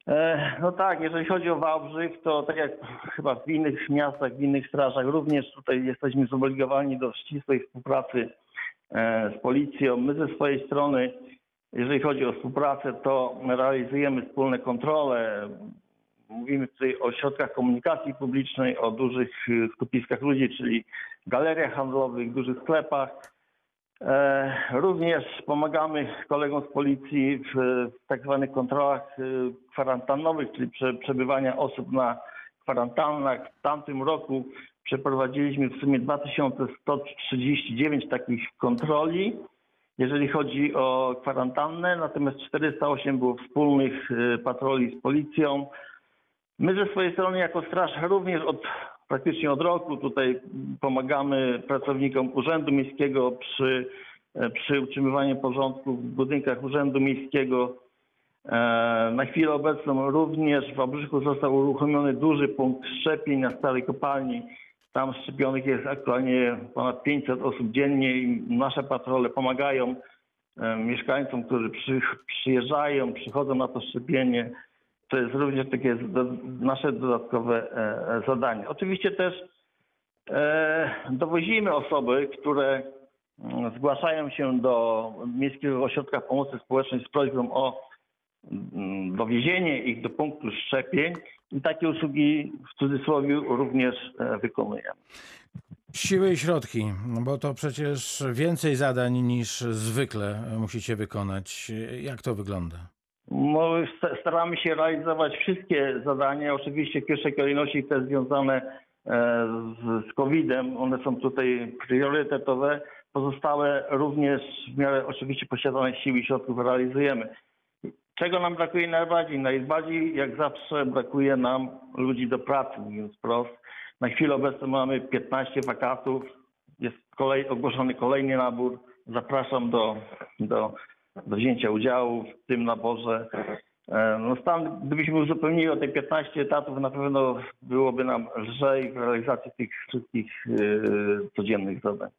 Speaker 4: E, No tak, jeżeli chodzi o Wałbrzych, to tak jak chyba w innych miastach, w innych strażach, również tutaj jesteśmy zobligowani do ścisłej współpracy e, z policją. My ze swojej strony, jeżeli chodzi o współpracę, to realizujemy wspólne kontrole. Mówimy tutaj o środkach komunikacji publicznej, o dużych y, skupiskach ludzi, czyli galeriach handlowych, dużych sklepach. E, Również pomagamy kolegom z policji w, tak zwanych kontrolach y, kwarantannowych, czyli prze, przebywania osób na kwarantannach. W tamtym roku przeprowadziliśmy w sumie 2139 takich kontroli, jeżeli chodzi o kwarantannę, natomiast 408 było wspólnych y, patroli z policją. My ze swojej strony jako straż również od praktycznie od roku tutaj pomagamy pracownikom Urzędu Miejskiego przy, e, przy utrzymywaniu porządku w budynkach Urzędu Miejskiego. E, Na chwilę obecną również w Wałbrzychu został uruchomiony duży punkt szczepień na starej kopalni. Tam szczepionych jest aktualnie ponad 500 osób dziennie i nasze patrole pomagają e, mieszkańcom, którzy przy, przyjeżdżają, przychodzą na to szczepienie to jest również takie nasze dodatkowe e, zadanie. Oczywiście też e, dowozimy osoby, które mm, zgłaszają się do Miejskiego Ośrodka Pomocy Społecznej z prośbą o mm, dowiezienie ich do punktu szczepień i takie usługi w cudzysłowie również e, wykonujemy.
Speaker 1: Siły i środki, bo to przecież więcej zadań niż zwykle musicie wykonać. Jak to wygląda?
Speaker 4: No, sta- staramy się realizować wszystkie zadania, oczywiście w pierwszej kolejności te związane e, z COVID-em, one są tutaj priorytetowe. Pozostałe również w miarę oczywiście posiadanych sił i środków realizujemy. Czego nam brakuje najbardziej? Najbardziej, jak zawsze, brakuje nam ludzi do pracy, mówiąc wprost. Na chwilę obecną mamy 15 wakatów, jest kolej, ogłoszony kolejny nabór. Zapraszam do, do, do wzięcia udziału w tym naborze. E, No stan, gdybyśmy uzupełnili o te 15 etatów, na pewno byłoby nam lżej w realizacji tych wszystkich e, codziennych zadań.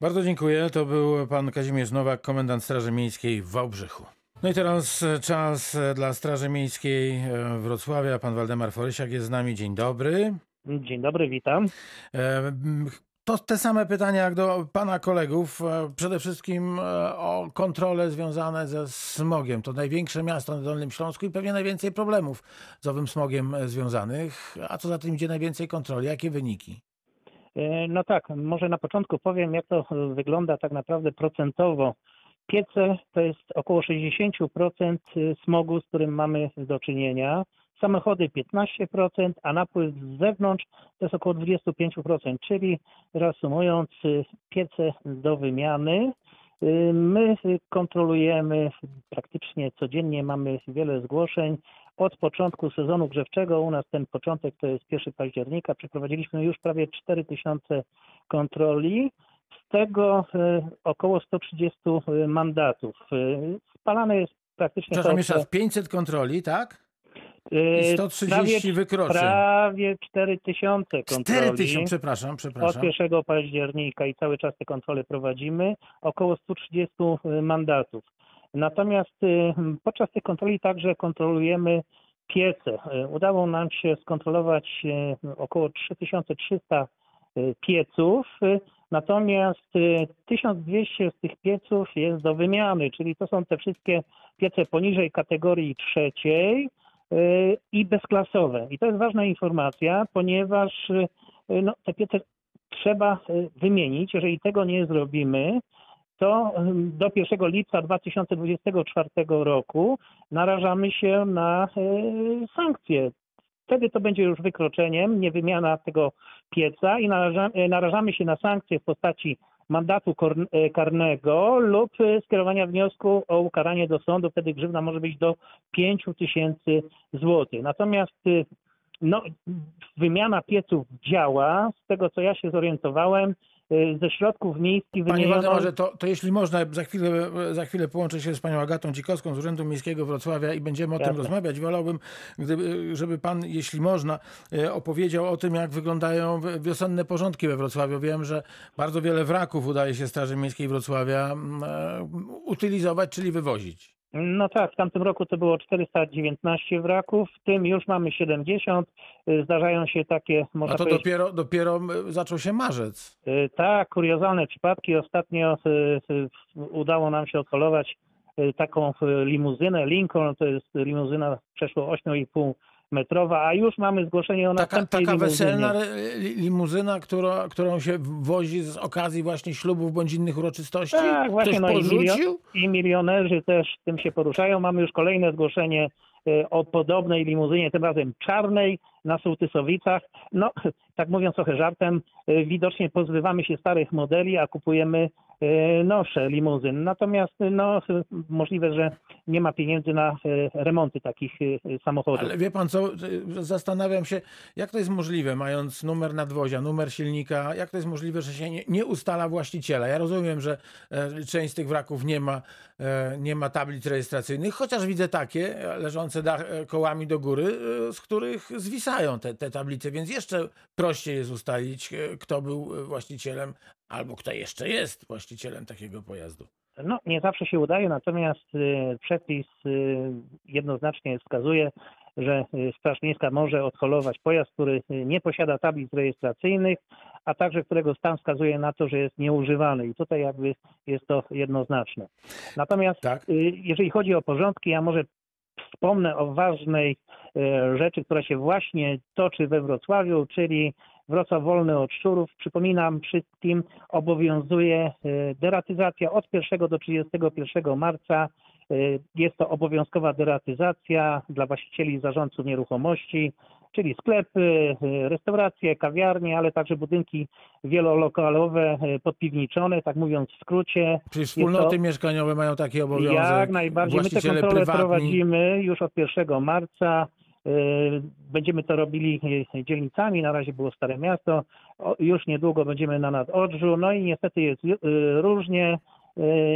Speaker 1: Bardzo dziękuję. To był pan Kazimierz Nowak, komendant Straży Miejskiej w Wałbrzychu. No i teraz czas dla Straży Miejskiej e, Wrocławia. Pan Waldemar Forysiak jest z nami. Dzień dobry.
Speaker 5: Dzień dobry, witam.
Speaker 1: To te same pytania jak do pana kolegów. E, Przede wszystkim e, o kontrole związane ze smogiem. To największe miasto na Dolnym Śląsku i pewnie najwięcej problemów z owym smogiem e, związanych. A co za tym idzie najwięcej kontroli? Jakie wyniki?
Speaker 5: No tak, może na początku powiem, jak to wygląda tak naprawdę procentowo. Piece to jest około 60% smogu, z którym mamy do czynienia. Samochody 15%, a napływ z zewnątrz to jest około 25%, czyli reasumując, piece do wymiany. My kontrolujemy praktycznie codziennie, mamy wiele zgłoszeń. Od początku sezonu grzewczego, u nas ten początek to jest 1 października, przeprowadziliśmy już prawie 4000 kontroli, z tego y, około 130 mandatów. Y, Spalane jest praktycznie
Speaker 1: Przepraszam
Speaker 5: to,
Speaker 1: jeszcze raz, 500 kontroli, tak?
Speaker 5: Y,
Speaker 1: I 130
Speaker 5: prawie,
Speaker 1: wykroczeń.
Speaker 5: prawie 4000 kontroli.
Speaker 1: 4000, przepraszam,
Speaker 5: Od
Speaker 1: przepraszam.
Speaker 5: 1 października i cały czas te kontrole prowadzimy, około 130 mandatów. Natomiast y, podczas tych kontroli także kontrolujemy piece. Y, Udało nam się skontrolować y, około 3300 y, pieców, y, natomiast y, 1200 z tych pieców jest do wymiany, czyli to są te wszystkie piece poniżej kategorii trzeciej y, i bezklasowe. I to jest ważna informacja, ponieważ y, no, te piece trzeba y, wymienić. Jeżeli tego nie zrobimy, to do 1 lipca 2024 roku narażamy się na sankcje. Wtedy to będzie już wykroczeniem, nie wymiana tego pieca i naraża, narażamy się na sankcje w postaci mandatu y, karnego lub skierowania wniosku o ukaranie do sądu. Wtedy grzywna może być do 5 tysięcy złotych. Natomiast y, no, wymiana pieców działa. Z tego, co ja się zorientowałem, ze środków miejskich
Speaker 1: Panie
Speaker 5: wymieniono...
Speaker 1: Waldemarze, to, to jeśli można, za chwilę, za chwilę połączę się z panią Agatą Dzikowską z Urzędu Miejskiego Wrocławia i będziemy o tym
Speaker 5: Jasne.
Speaker 1: rozmawiać. Wolałbym, gdyby, żeby pan, jeśli można, e, opowiedział o tym, jak wyglądają wi- wiosenne porządki we Wrocławiu. Wiem, że bardzo wiele wraków udaje się Straży Miejskiej Wrocławia mm, e, utylizować, czyli wywozić.
Speaker 5: No tak, w tamtym roku to było 419 wraków, w tym już mamy 70. Y, Zdarzają się takie,
Speaker 1: A
Speaker 5: można
Speaker 1: to
Speaker 5: powiedzieć,
Speaker 1: dopiero, dopiero e, zaczął się marzec.
Speaker 5: y, tak, kuriozalne przypadki. Ostatnio y, y, udało nam się odholować y, taką y, limuzynę Lincoln, to jest limuzyna przeszło 8,5 metrowa, a już mamy zgłoszenie o
Speaker 1: Taka,
Speaker 5: następnej
Speaker 1: taka
Speaker 5: limuzynie.
Speaker 1: weselna limuzyna, która, którą się wozi z okazji właśnie ślubów bądź innych uroczystości?
Speaker 5: Tak, właśnie,
Speaker 1: Ktoś
Speaker 5: no i milio-
Speaker 1: porzucił?
Speaker 5: i milionerzy też tym się poruszają. Mamy już kolejne zgłoszenie e, o podobnej limuzynie, tym razem czarnej na Sołtysowicach. No, tak mówiąc trochę żartem, e, widocznie pozbywamy się starych modeli, a kupujemy e, nowsze limuzyny. Natomiast no, możliwe, że nie ma pieniędzy na e, remonty takich e, samochodów.
Speaker 1: Ale wie pan co, zastanawiam się, jak to jest możliwe, mając numer nadwozia, numer silnika, jak to jest możliwe, że się nie, ustala właściciela? Ja rozumiem, że część z tych wraków nie ma, nie ma tablic rejestracyjnych, chociaż widzę takie leżące kołami do góry, z których zwisają te, te tablice, więc jeszcze prościej jest ustalić, kto był właścicielem albo kto jeszcze jest właścicielem takiego pojazdu.
Speaker 5: No, nie zawsze się udaje, natomiast y, przepis y, jednoznacznie wskazuje, że y, Straż Miejska może odholować pojazd, który nie posiada tablic rejestracyjnych, a także którego stan wskazuje na to, że jest nieużywany. I tutaj jakby jest to jednoznaczne. Natomiast
Speaker 1: Tak.
Speaker 5: jeżeli chodzi o porządki, ja może wspomnę o ważnej rzeczy, która się właśnie toczy we Wrocławiu, czyli Wrocław wolny od szczurów. Przypominam wszystkim, obowiązuje e, deratyzacja od 1 do 31 marca. E, Jest to obowiązkowa deratyzacja dla właścicieli i zarządców nieruchomości, czyli sklepy, e, restauracje, kawiarnie, ale także budynki wielolokalowe podpiwniczone, tak mówiąc w skrócie.
Speaker 1: Czyli wspólnoty
Speaker 5: to-
Speaker 1: mieszkaniowe mają taki obowiązek.
Speaker 5: Jak najbardziej. My te kontrole
Speaker 1: prywatni.
Speaker 5: prowadzimy już od 1 marca. Yy, Będziemy to robili yy, dzielnicami. Na razie było Stare Miasto. Już niedługo będziemy na Nadodrzu. No i niestety jest yy, różnie.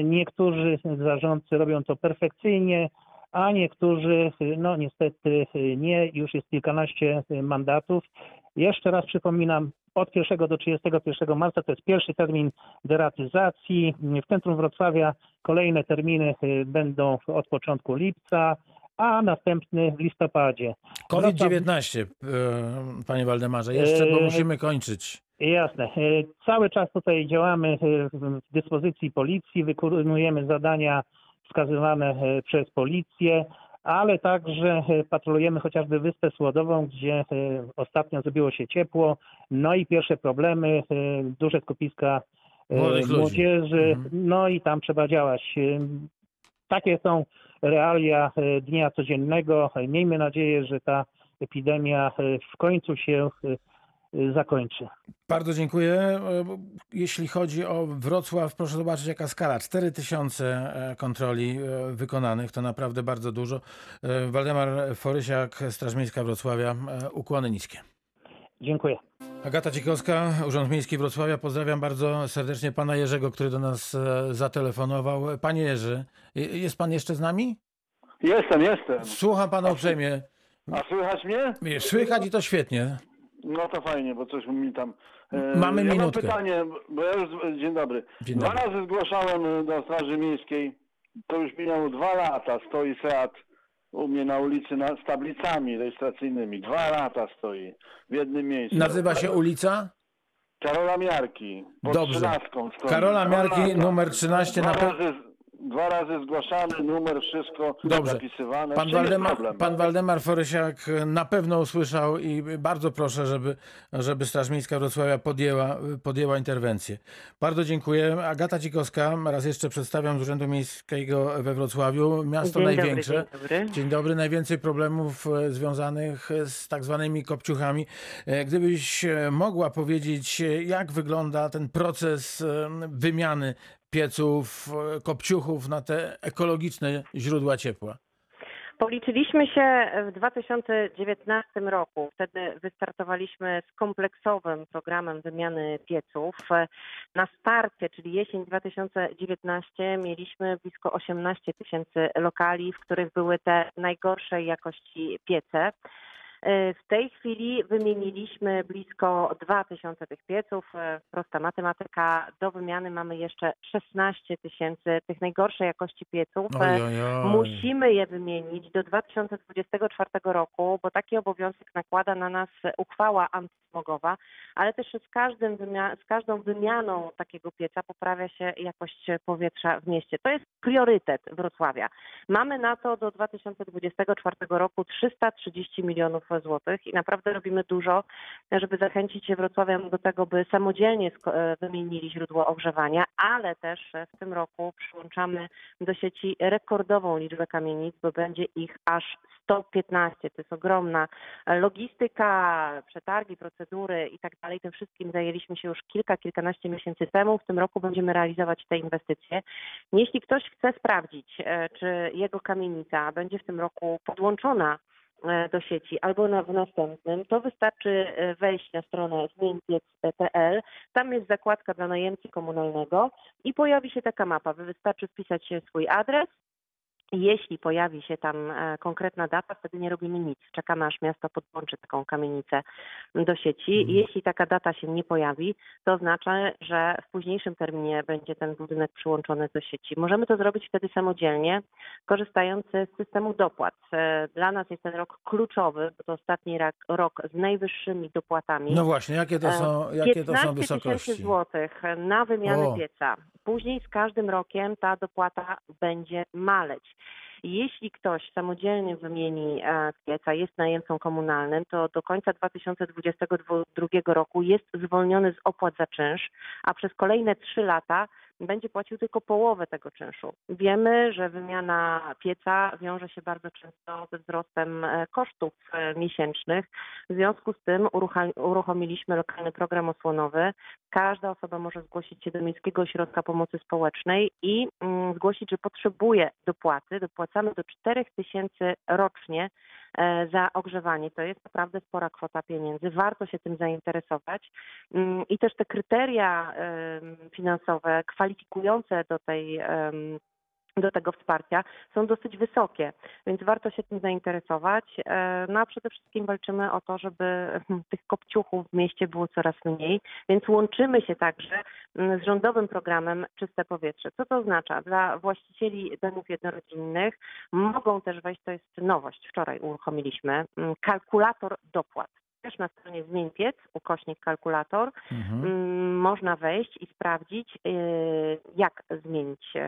Speaker 5: Niektórzy zarządcy robią to perfekcyjnie, a niektórzy, no niestety nie. Już jest kilkanaście mandatów. Jeszcze raz przypominam, od 1 do 31 marca to jest pierwszy termin deratyzacji. W centrum Wrocławia kolejne terminy y, będą od początku lipca, a następny w listopadzie.
Speaker 1: COVID-19, e, panie Waldemarze, jeszcze, bo
Speaker 5: Eee,
Speaker 1: musimy kończyć.
Speaker 5: Jasne. Y, Cały czas tutaj działamy w dyspozycji policji, wykonujemy zadania wskazywane przez policję, ale także patrolujemy chociażby Wyspę Słodową, gdzie ostatnio zrobiło się ciepło, no i pierwsze problemy, duże skupiska młodzieży,
Speaker 1: Mhm.
Speaker 5: no i tam trzeba działać. Takie są realia y, dnia codziennego. Miejmy nadzieję, że ta epidemia y, w końcu się y, zakończy.
Speaker 1: Bardzo dziękuję. E, Jeśli chodzi o Wrocław, proszę zobaczyć jaka skala. 4000 e, kontroli e, wykonanych, to naprawdę bardzo dużo. E, Waldemar Forysiak, Straż Miejska Wrocławia, e, ukłony niskie.
Speaker 5: Dziękuję.
Speaker 1: Agata Cikowska, Urząd Miejski Wrocławia. Pozdrawiam bardzo serdecznie pana Jerzego, który do nas e, zatelefonował. Panie Jerzy, je- jest pan jeszcze z nami?
Speaker 6: Jestem, jestem.
Speaker 1: Słucham pana uprzejmie.
Speaker 6: A słychać mnie?
Speaker 1: Słychać i to świetnie.
Speaker 6: No to fajnie, bo coś mi tam... e,
Speaker 1: Mamy
Speaker 6: ja
Speaker 1: minutkę.
Speaker 6: Mam pytanie, bo ja już... Dzień dobry.
Speaker 1: Dzień
Speaker 6: Dwa
Speaker 1: dobry.
Speaker 6: razy zgłaszałem do Straży Miejskiej. To już minęło dwa lata. Stoi Seat u mnie na ulicy na, z tablicami rejestracyjnymi. Dwa lata stoi w jednym miejscu.
Speaker 1: Nazywa się ulica?
Speaker 6: Karola Miarki. Pod
Speaker 1: Dobrze.
Speaker 6: stoi.
Speaker 1: Karola Miarki, numer 13
Speaker 6: Dwa
Speaker 1: na
Speaker 6: razy, dwa razy zgłaszany, numer, wszystko
Speaker 1: Dobrze.
Speaker 6: zapisywane.
Speaker 1: Pan Waldemar, pan Waldemar Forysiak na pewno usłyszał i bardzo proszę, żeby, żeby Straż Miejska Wrocławia podjęła, podjęła interwencję. Bardzo dziękuję. Agata Cikowska, raz jeszcze przedstawiam z Urzędu Miejskiego we Wrocławiu. Miasto
Speaker 7: Dzień dobry,
Speaker 1: największe.
Speaker 7: dzień dobry.
Speaker 1: Dzień dobry. Najwięcej problemów e, związanych z tak zwanymi kopciuchami. E, Gdybyś e, mogła powiedzieć, jak wygląda ten proces wymiany pieców, e, kopciuchów na te ekologiczne źródła ciepła.
Speaker 7: Policzyliśmy się w 2019 roku. Wtedy wystartowaliśmy z kompleksowym programem wymiany pieców. Na starcie, czyli jesień 2019, mieliśmy blisko 18 tysięcy lokali, w których były te najgorszej jakości piece. W tej chwili wymieniliśmy blisko 2000 tych pieców. Prosta matematyka. Do wymiany mamy jeszcze 16 tysięcy tych najgorszej jakości pieców.
Speaker 1: Oj.
Speaker 7: Musimy je wymienić do 2024 roku, bo taki obowiązek nakłada na nas uchwała antysmogowa, ale też z, każdym z każdą wymianą takiego pieca poprawia się jakość powietrza w mieście. To jest priorytet Wrocławia. Mamy na to do 2024 roku 330 milionów złotych i naprawdę robimy dużo, żeby zachęcić Wrocławian do tego, by samodzielnie e, wymienili źródło ogrzewania, ale też w tym roku przyłączamy do sieci rekordową liczbę kamienic, bo będzie ich aż 115. To jest ogromna logistyka, przetargi, procedury i tak dalej. Tym wszystkim zajęliśmy się już kilka, kilkanaście miesięcy temu. W tym roku będziemy realizować te inwestycje. Jeśli ktoś chce sprawdzić, e, czy jego kamienica będzie w tym roku podłączona do sieci albo na, w następnym, to wystarczy e, wejść na stronę zmienpiec.pl. Tam jest zakładka dla najemcy komunalnego i pojawi się taka mapa. Wystarczy wpisać swój adres Jeśli pojawi się tam e, konkretna data, wtedy nie robimy nic. Czekamy, aż miasto podłączy taką kamienicę do sieci.
Speaker 1: Mhm.
Speaker 7: Jeśli taka data się nie pojawi, to oznacza, że w późniejszym terminie będzie ten budynek przyłączony do sieci. Możemy to zrobić wtedy samodzielnie, korzystając z systemu dopłat. E, Dla nas jest ten rok kluczowy, bo to ostatni rok z najwyższymi dopłatami.
Speaker 1: No właśnie, jakie to
Speaker 7: E,
Speaker 1: są, jakie to są
Speaker 7: 15 tysięcy
Speaker 1: wysokości?
Speaker 7: złotych na wymianę
Speaker 1: O.
Speaker 7: pieca. Później z każdym rokiem ta dopłata będzie maleć. Jeśli ktoś samodzielnie wymieni e, pieca, jest najemcą komunalnym, to do końca 2022 roku jest zwolniony z opłat za czynsz, a przez kolejne trzy lata będzie płacił tylko połowę tego czynszu. Wiemy, że wymiana pieca wiąże się bardzo często ze wzrostem e, kosztów e, miesięcznych. W związku z tym uruchomiliśmy lokalny program osłonowy. Każda osoba może zgłosić się do Miejskiego Ośrodka Pomocy Społecznej i mm, zgłosić, że potrzebuje dopłaty. Dopłacamy do 4 tysięcy rocznie za ogrzewanie. To jest naprawdę spora kwota pieniędzy. Warto się tym zainteresować. Mm, I też te kryteria finansowe kwalifikujące do tej do tego wsparcia są dosyć wysokie, więc warto się tym zainteresować. E, No a przede wszystkim walczymy o to, żeby hmm, tych kopciuchów w mieście było coraz mniej, więc łączymy się także mm, z rządowym programem Czyste Powietrze. Co to oznacza? Dla właścicieli domów jednorodzinnych mogą też wejść, to jest nowość, wczoraj uruchomiliśmy, mm, kalkulator dopłat. Też na stronie Zmień Piec, ukośnik kalkulator,
Speaker 1: Mhm.
Speaker 7: Mm, można wejść i sprawdzić, y, jak zmienić y,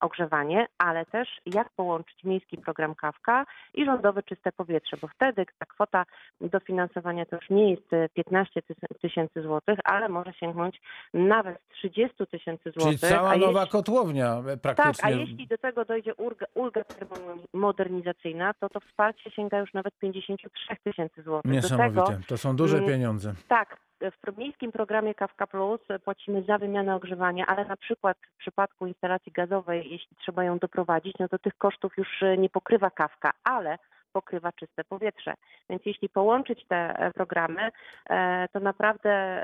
Speaker 7: ogrzewanie, ale też jak połączyć miejski program Kawka i rządowe czyste powietrze, bo wtedy ta kwota dofinansowania to już nie jest y, 15 tys- tysięcy złotych, ale może sięgnąć nawet 30 tysięcy
Speaker 1: Czyli
Speaker 7: złotych.
Speaker 1: cała
Speaker 7: a
Speaker 1: nowa
Speaker 7: jeśli-
Speaker 1: kotłownia e,
Speaker 7: tak,
Speaker 1: praktycznie.
Speaker 7: a jeśli do tego dojdzie ulga, ulga termomodernizacyjna, to to wsparcie sięga już nawet 53 tysięcy złotych. Do tego
Speaker 1: To są duże
Speaker 7: mm,
Speaker 1: pieniądze.
Speaker 7: tak, w pro- miejskim programie Kawka Plus płacimy za wymianę ogrzewania, ale na przykład w przypadku instalacji gazowej, jeśli trzeba ją doprowadzić, no to tych kosztów już e, nie pokrywa Kawka, ale pokrywa czyste powietrze. Więc jeśli połączyć te e, programy, e, to naprawdę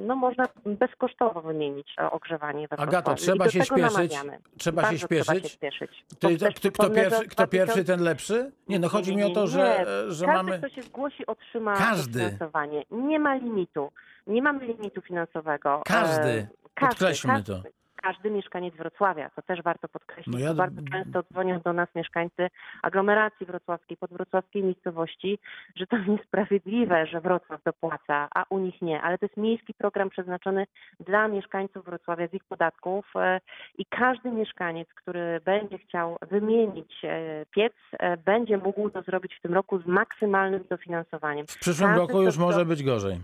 Speaker 7: no, można bezkosztowo wymienić e, ogrzewanie we
Speaker 1: Agato,
Speaker 7: Wrocławiu.
Speaker 1: trzeba się śpieszyć. Trzeba się
Speaker 7: Bardzo Trzeba się
Speaker 1: śpieszyć. to,
Speaker 7: też
Speaker 1: kto, pierwszy, kto pierwszy,
Speaker 7: 2000
Speaker 1: ten lepszy? Nie, no chodzi mi o to, że,
Speaker 7: nie.
Speaker 1: że
Speaker 7: Każdy,
Speaker 1: mamy...
Speaker 7: kto się zgłosi, otrzyma
Speaker 1: Każdy.
Speaker 7: dofinansowanie. Nie ma limitu. Nie mamy limitu finansowego.
Speaker 1: Każdy.
Speaker 7: Każdy
Speaker 1: Podkreślmy
Speaker 7: każdy,
Speaker 1: to.
Speaker 7: Każdy mieszkaniec Wrocławia, to też warto podkreślić.
Speaker 1: No ja-
Speaker 7: Bardzo często dzwonią do nas mieszkańcy aglomeracji wrocławskiej, podwrocławskiej miejscowości, że to niesprawiedliwe, że Wrocław dopłaca, a u nich nie. Ale to jest miejski program przeznaczony dla mieszkańców Wrocławia z ich podatków e, i każdy mieszkaniec, który będzie chciał wymienić e, piec, e, będzie mógł to zrobić w tym roku z maksymalnym dofinansowaniem.
Speaker 1: W przyszłym
Speaker 7: każdy,
Speaker 1: roku już
Speaker 7: kto-
Speaker 1: może być gorzej.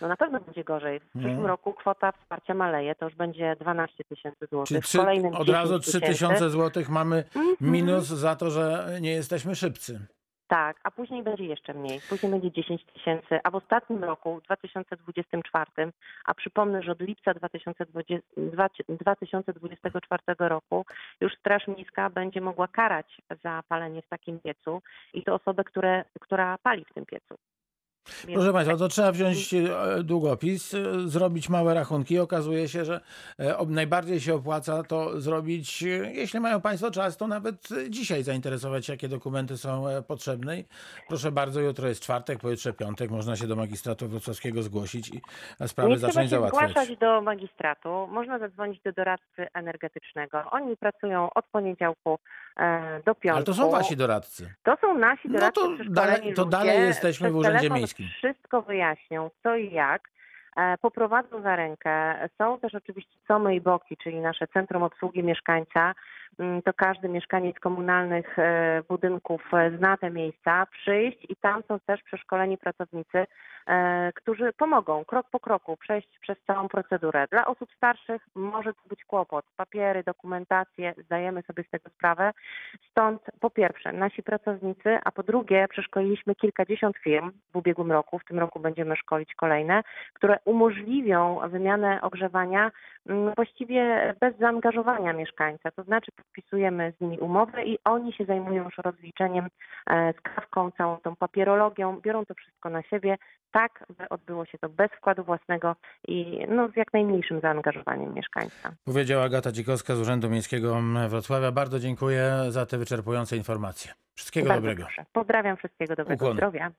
Speaker 7: No na pewno będzie gorzej. W przyszłym roku kwota wsparcia maleje, to już będzie 12 tysięcy złotych.
Speaker 1: Czyli trzy, od razu
Speaker 7: 10
Speaker 1: 3 tysiące złotych mamy
Speaker 7: Mhm.
Speaker 1: minus za to, że nie jesteśmy szybcy.
Speaker 7: Tak, a później będzie jeszcze mniej. Później będzie 10 tysięcy, a w ostatnim roku, w 2024, a przypomnę, że od lipca 2020, 2024 roku już Straż Miejska będzie mogła karać za palenie w takim piecu i to osobę, które, która pali w tym piecu.
Speaker 1: Proszę Państwa, to trzeba wziąć e, długopis, e, zrobić małe rachunki. Okazuje się, że e, najbardziej się opłaca to zrobić, jeśli mają Państwo czas, to nawet dzisiaj zainteresować się, jakie dokumenty są potrzebne. Proszę bardzo, jutro jest czwartek, pojutrze piątek, można się do magistratu wrocławskiego zgłosić i sprawy
Speaker 7: Nie
Speaker 1: zacząć
Speaker 7: się
Speaker 1: załatwiać.
Speaker 7: zgłaszać do magistratu, można zadzwonić do doradcy energetycznego. Oni pracują od poniedziałku do piątku.
Speaker 1: Ale to są Wasi doradcy.
Speaker 7: To są nasi
Speaker 1: No
Speaker 7: doradcy
Speaker 1: to
Speaker 7: przeszkoleni
Speaker 1: dalej- to dalej jesteśmy w Urzędzie
Speaker 7: telefon Wszystko wyjaśnią, co i jak. E, Poprowadzą za rękę. Są też oczywiście Comy i Boki, czyli nasze Centrum Obsługi Mieszkańca. Mm, To każdy mieszkaniec komunalnych e, budynków e, zna te miejsca. Przyjść i tam są też przeszkoleni pracownicy, e, którzy pomogą krok po kroku przejść przez całą procedurę. Dla osób starszych może to być kłopot. Papiery, dokumentacje, zdajemy sobie z tego sprawę. Stąd po pierwsze nasi pracownicy, a po drugie przeszkoliliśmy kilkadziesiąt firm w ubiegłym roku, w tym roku będziemy szkolić kolejne, które umożliwią wymianę ogrzewania mm, właściwie bez zaangażowania mieszkańca. To znaczy podpisujemy z nimi umowę i oni się zajmują już rozliczeniem e, z kawką, całą tą papierologią, biorą to wszystko na siebie, tak by odbyło się to bez wkładu własnego i no, z jak najmniejszym zaangażowaniem mieszkańca.
Speaker 1: Powiedziała Agata Dzikowska z Urzędu Miejskiego Wrocławia. Bardzo dziękuję za te wyczerpujące informacje. Wszystkiego
Speaker 7: Bardzo
Speaker 1: dobrego.
Speaker 7: proszę. Pozdrawiam, wszystkiego dobrego
Speaker 1: Ukłony.
Speaker 7: zdrowia.